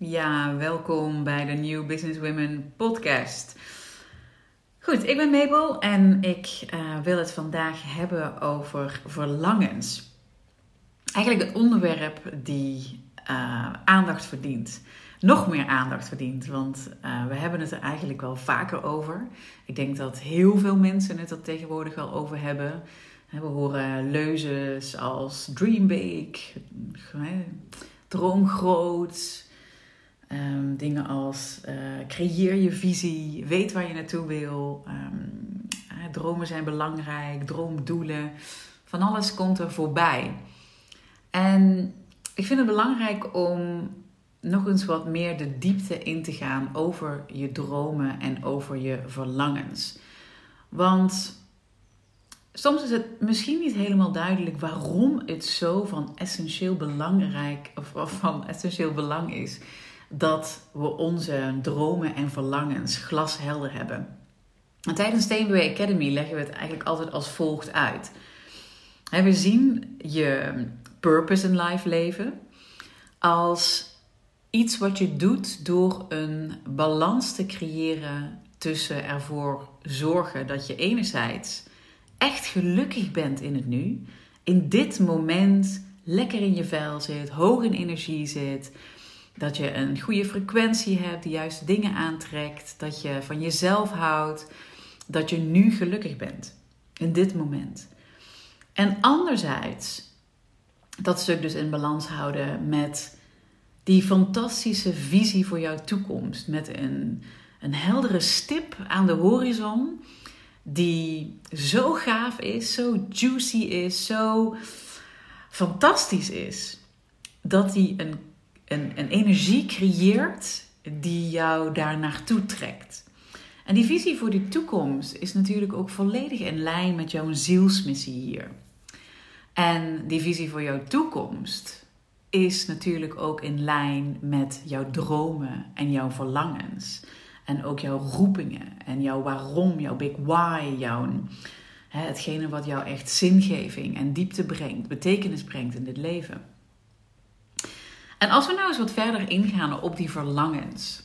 Ja, welkom bij de New Business Women podcast. Goed, ik ben Mabel en ik uh, wil het vandaag hebben over verlangens. Eigenlijk een onderwerp die uh, aandacht verdient. Nog meer aandacht verdient, want uh, we hebben het er eigenlijk wel vaker over. Ik denk dat heel veel mensen het er tegenwoordig wel over hebben. We horen leuzes als dream big, droom groot, Um, dingen als uh, creëer je visie, weet waar je naartoe wil. Um, uh, dromen zijn belangrijk, droomdoelen. Van alles komt er voorbij. En ik vind het belangrijk om nog eens wat meer de diepte in te gaan over je dromen en over je verlangens. Want soms is het misschien niet helemaal duidelijk waarom het zo van essentieel belangrijk of van essentieel belang is dat we onze dromen en verlangens glashelder hebben. En tijdens Steenway Academy leggen we het eigenlijk altijd als volgt uit. We zien je purpose in life leven als iets wat je doet door een balans te creëren tussen ervoor zorgen dat je enerzijds echt gelukkig bent in het nu, in dit moment lekker in je vel zit, hoog in energie zit, dat je een goede frequentie hebt, de juiste dingen aantrekt, dat je van jezelf houdt, dat je nu gelukkig bent in dit moment. En anderzijds dat stuk dus in balans houden met die fantastische visie voor jouw toekomst, met een, een heldere stip aan de horizon die zo gaaf is, zo juicy is, zo fantastisch is, dat die een een, energie creëert die jou daar naartoe trekt. En die visie voor die toekomst is natuurlijk ook volledig in lijn met jouw zielsmissie hier. En die visie voor jouw toekomst is natuurlijk ook in lijn met jouw dromen en jouw verlangens. En ook jouw roepingen en jouw waarom, jouw big why, jouw, hè, hetgene wat jou echt zingeving en diepte brengt, betekenis brengt in dit leven. En als we nou eens wat verder ingaan op die verlangens,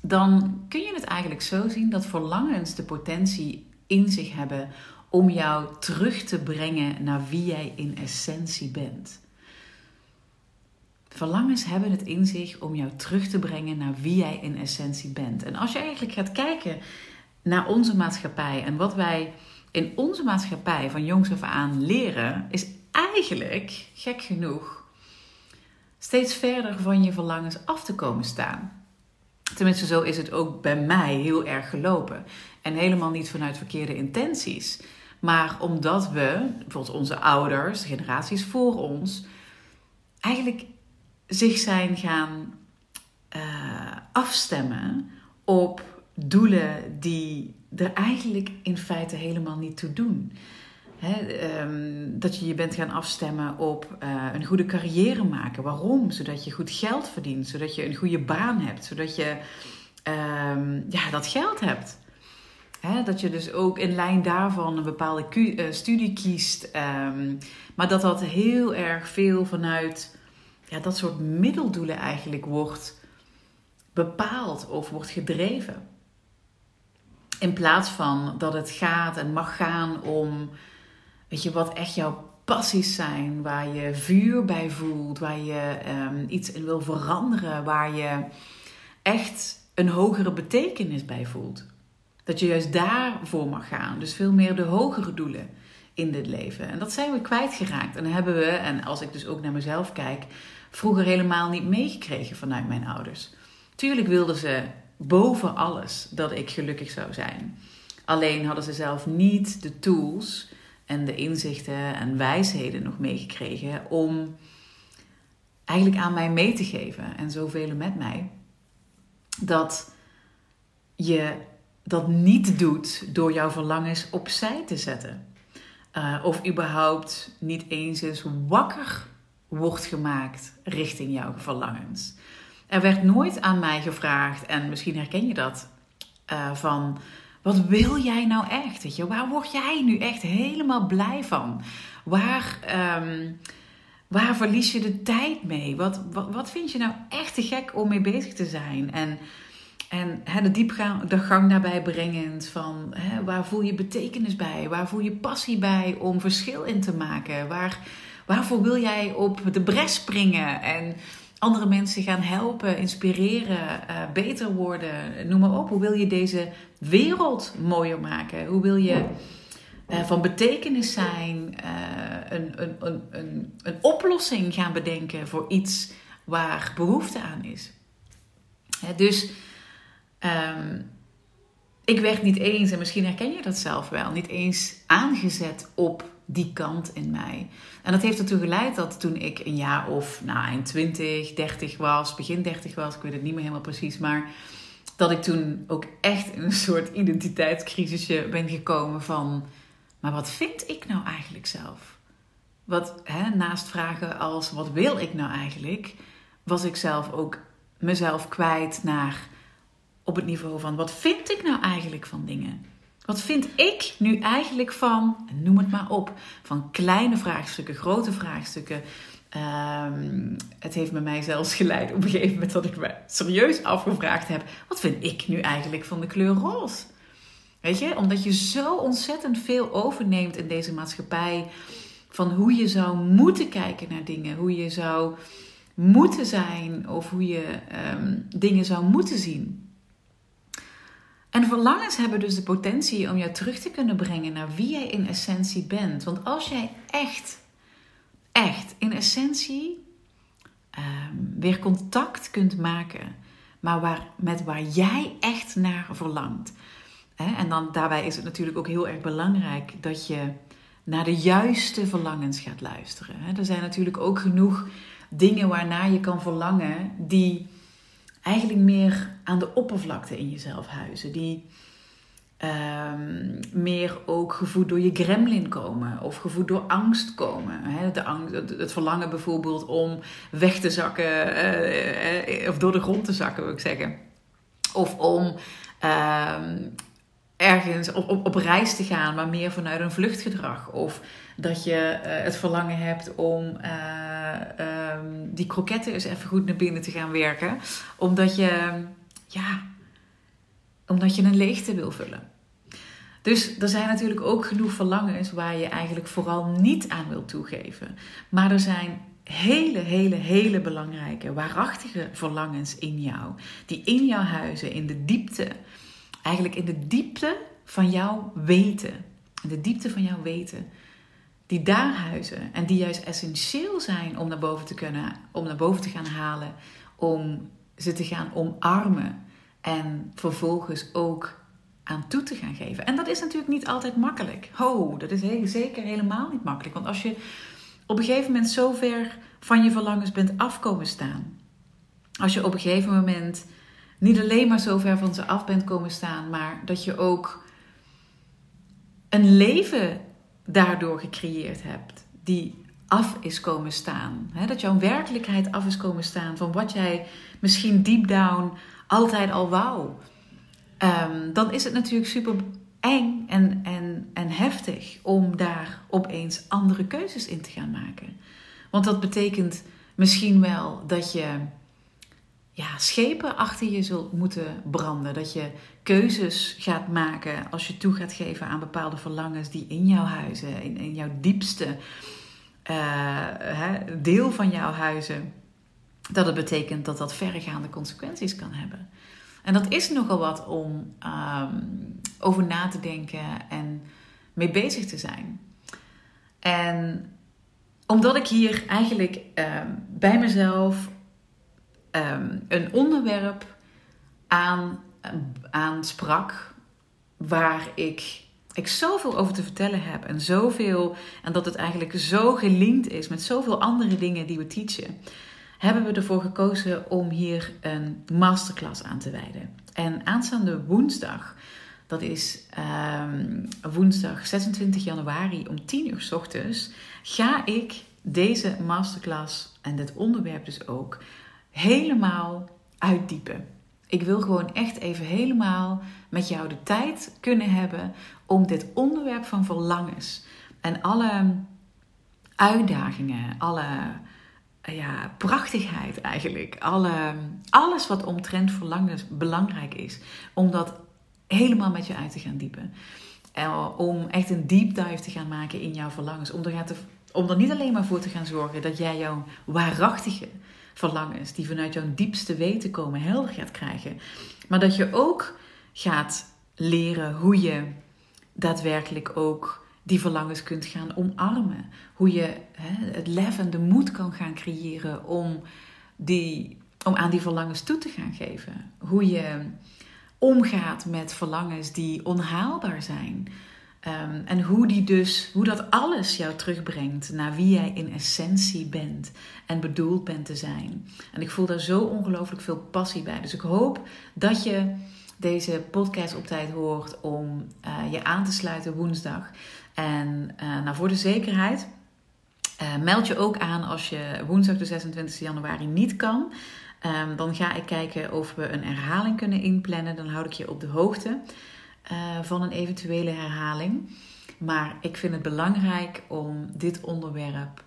dan kun je het eigenlijk zo zien dat verlangens de potentie in zich hebben om jou terug te brengen naar wie jij in essentie bent. Verlangens hebben het in zich om jou terug te brengen naar wie jij in essentie bent. En als je eigenlijk gaat kijken naar onze maatschappij en wat wij in onze maatschappij van jongs af aan leren, is eigenlijk, gek genoeg, steeds verder van je verlangens af te komen staan. Tenminste, zo is het ook bij mij heel erg gelopen. En helemaal niet vanuit verkeerde intenties. Maar omdat we, bijvoorbeeld onze ouders, de generaties voor ons, eigenlijk zich zijn gaan uh, afstemmen op doelen die er eigenlijk in feite helemaal niet toe doen. Ehm, dat je je bent gaan afstemmen op uh, een goede carrière maken. Waarom? Zodat je goed geld verdient, zodat je een goede baan hebt, zodat je um, ja, dat geld hebt. dat je dus ook in lijn daarvan een bepaalde uh, studie kiest. Um, maar dat dat heel erg veel vanuit ja, dat soort middeldoelen eigenlijk wordt bepaald of wordt gedreven. In plaats van dat het gaat en mag gaan om Weet je, wat echt jouw passies zijn, waar je vuur bij voelt, waar je um, iets in wil veranderen, waar je echt een hogere betekenis bij voelt. Dat je juist daarvoor mag gaan. Dus veel meer de hogere doelen in dit leven. En dat zijn we kwijtgeraakt. En hebben we, en als ik dus ook naar mezelf kijk, vroeger helemaal niet meegekregen vanuit mijn ouders. Tuurlijk wilden ze boven alles dat ik gelukkig zou zijn. Alleen hadden ze zelf niet de tools en de inzichten en wijsheden nog meegekregen om eigenlijk aan mij mee te geven en zoveel met mij. Dat je dat niet doet door jouw verlangens opzij te zetten. Uh, of überhaupt niet eens eens wakker wordt gemaakt richting jouw verlangens. Er werd nooit aan mij gevraagd, en misschien herken je dat, uh, van wat wil jij nou echt? Weet je? Waar word jij nu echt helemaal blij van? Waar, um, Waar verlies je de tijd mee? Wat, wat, wat vind je nou echt te gek om mee bezig te zijn? En, en hè, de diepgang de gang daarbij brengend van waar voel je betekenis bij? Waar voel je passie bij om verschil in te maken? Waar, waarvoor wil jij op de bres springen en andere mensen gaan helpen, inspireren, uh, beter worden? Noem maar op. Hoe wil je deze wereld mooier maken? Hoe wil je uh, van betekenis zijn? Uh, een, een, een, een, een oplossing gaan bedenken voor iets waar behoefte aan is. dus um, ik werd niet eens, en misschien herken je dat zelf wel, niet eens aangezet op die kant in mij. En dat heeft ertoe geleid dat toen ik een jaar of nou, eind 20, 30 was, begin 30 was, ik weet het niet meer helemaal precies, maar dat ik toen ook echt in een soort identiteitscrisisje ben gekomen van, maar wat vind ik nou eigenlijk zelf? Wat hè, naast vragen als wat wil ik nou eigenlijk, was ik zelf ook mezelf kwijt naar op het niveau van wat vind ik nou eigenlijk van dingen? Wat vind ik nu eigenlijk van, noem het maar op, van kleine vraagstukken, grote vraagstukken. Um, het heeft me mij zelfs geleid op een gegeven moment dat ik me serieus afgevraagd heb: wat vind ik nu eigenlijk van de kleur roze? Weet je, omdat je zo ontzettend veel overneemt in deze maatschappij van hoe je zou moeten kijken naar dingen, hoe je zou moeten zijn of hoe je um, dingen zou moeten zien. En verlangens hebben dus de potentie om jou terug te kunnen brengen naar wie jij in essentie bent. Want als jij echt, echt in essentie um, weer contact kunt maken, maar waar, met waar jij echt naar verlangt. Hè? En dan daarbij is het natuurlijk ook heel erg belangrijk dat je naar de juiste verlangens gaat luisteren. Er zijn natuurlijk ook genoeg dingen waarnaar je kan verlangen die eigenlijk meer aan de oppervlakte in jezelf huizen. Die um, meer ook gevoed door je gremlin komen of gevoed door angst komen. de angst, het verlangen bijvoorbeeld om weg te zakken uh, uh, of door de grond te zakken, wil ik zeggen. Of om uh, ergens op, op, reis te gaan, maar meer vanuit een vluchtgedrag. Of dat je uh, het verlangen hebt om um, die kroketten eens even goed naar binnen te gaan werken. Omdat je, ja, omdat je een leegte wil vullen. Dus er zijn natuurlijk ook genoeg verlangens waar je eigenlijk vooral niet aan wil toegeven. Maar er zijn hele, hele, hele belangrijke, waarachtige verlangens in jou. Die in jouw huizen, in de diepte eigenlijk in de diepte van jouw weten, in de diepte van jouw weten, die daar huizen en die juist essentieel zijn om naar boven te kunnen, om naar boven te gaan halen, om ze te gaan omarmen en vervolgens ook aan toe te gaan geven. En dat is natuurlijk niet altijd makkelijk. Ho, dat is zeker helemaal niet makkelijk. Want als je op een gegeven moment zo ver van je verlangens bent afkomen staan, als je op een gegeven moment niet alleen maar zo ver van ze af bent komen staan, maar dat je ook een leven daardoor gecreëerd hebt die af is komen staan. dat jouw werkelijkheid af is komen staan van wat jij misschien deep down altijd al wou. Um, dan is het natuurlijk super eng en, en, en heftig om daar opeens andere keuzes in te gaan maken. Want dat betekent misschien wel dat je ja, schepen achter je zult moeten branden. Dat je keuzes gaat maken als je toe gaat geven aan bepaalde verlangens die in jouw huizen, in, in jouw diepste hè, deel van jouw huizen, dat het betekent dat dat verregaande consequenties kan hebben. En dat is nogal wat om um, over na te denken en mee bezig te zijn. En omdat ik hier eigenlijk um, bij mezelf um, een onderwerp aan, aansprak waar ik, ik zoveel over te vertellen heb en zoveel, en dat het eigenlijk zo gelinkt is met zoveel andere dingen die we teachen, hebben we ervoor gekozen om hier een masterclass aan te wijden. En aanstaande woensdag, dat is um, woensdag 26 januari om 10 uur s ochtends, ga ik deze masterclass en dit onderwerp dus ook helemaal uitdiepen. Ik wil gewoon echt even helemaal met jou de tijd kunnen hebben om dit onderwerp van verlangens en alle uitdagingen, alle ja, prachtigheid eigenlijk. Alle, alles wat omtrent verlangen belangrijk is. Om dat helemaal met je uit te gaan diepen. om echt een deep dive te gaan maken in jouw verlangens. Om er, te, om er niet alleen maar voor te gaan zorgen dat jij jouw waarachtige verlangens, die vanuit jouw diepste weten komen, helder gaat krijgen. Maar dat je ook gaat leren hoe je daadwerkelijk ook die verlangens kunt gaan omarmen. Hoe je hè, het lef en de moed kan gaan creëren om, die, om aan die verlangens toe te gaan geven. Hoe je omgaat met verlangens die onhaalbaar zijn. Ehm, en hoe, die dus, hoe dat alles jou terugbrengt naar wie jij in essentie bent en bedoeld bent te zijn. En ik voel daar zo ongelooflijk veel passie bij. Dus ik hoop dat je deze podcast op tijd hoort om uh, je aan te sluiten woensdag. En uh, nou, voor de zekerheid, uh, meld je ook aan als je woensdag de 26 januari niet kan. Um, dan ga ik kijken of we een herhaling kunnen inplannen. Dan houd ik je op de hoogte van een eventuele herhaling. Maar ik vind het belangrijk om dit onderwerp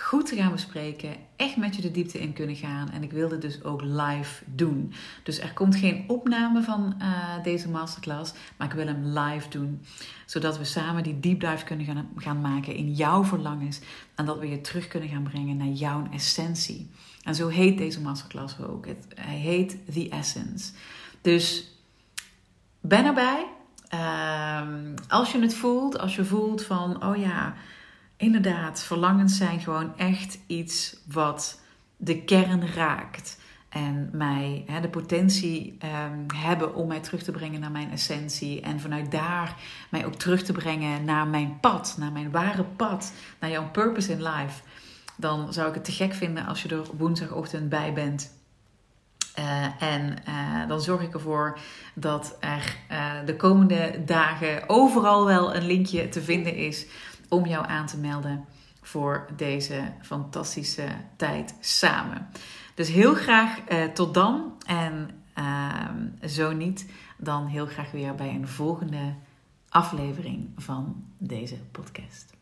goed te gaan bespreken. Echt met je de diepte in kunnen gaan. En ik wilde dus ook live doen. Dus er komt geen opname van uh, deze masterclass. Maar ik wil hem live doen. Zodat we samen die deep dive kunnen gaan, gaan maken in jouw verlangens. En dat we je terug kunnen gaan brengen naar jouw essentie. En zo heet deze masterclass ook. Hij heet The Essence. Dus ben erbij. Uh, als je het voelt, als je voelt van, oh ja, inderdaad, verlangens zijn gewoon echt iets wat de kern raakt. En mij de potentie um, hebben om mij terug te brengen naar mijn essentie. En vanuit daar mij ook terug te brengen naar mijn pad, naar mijn ware pad, naar jouw purpose in life. Dan zou ik het te gek vinden als je er woensdagochtend bij bent. Uh, en uh, dan zorg ik ervoor dat er uh, de komende dagen overal wel een linkje te vinden is om jou aan te melden voor deze fantastische tijd samen. Dus heel graag tot dan. En zo niet, dan heel graag weer bij een volgende aflevering van deze podcast.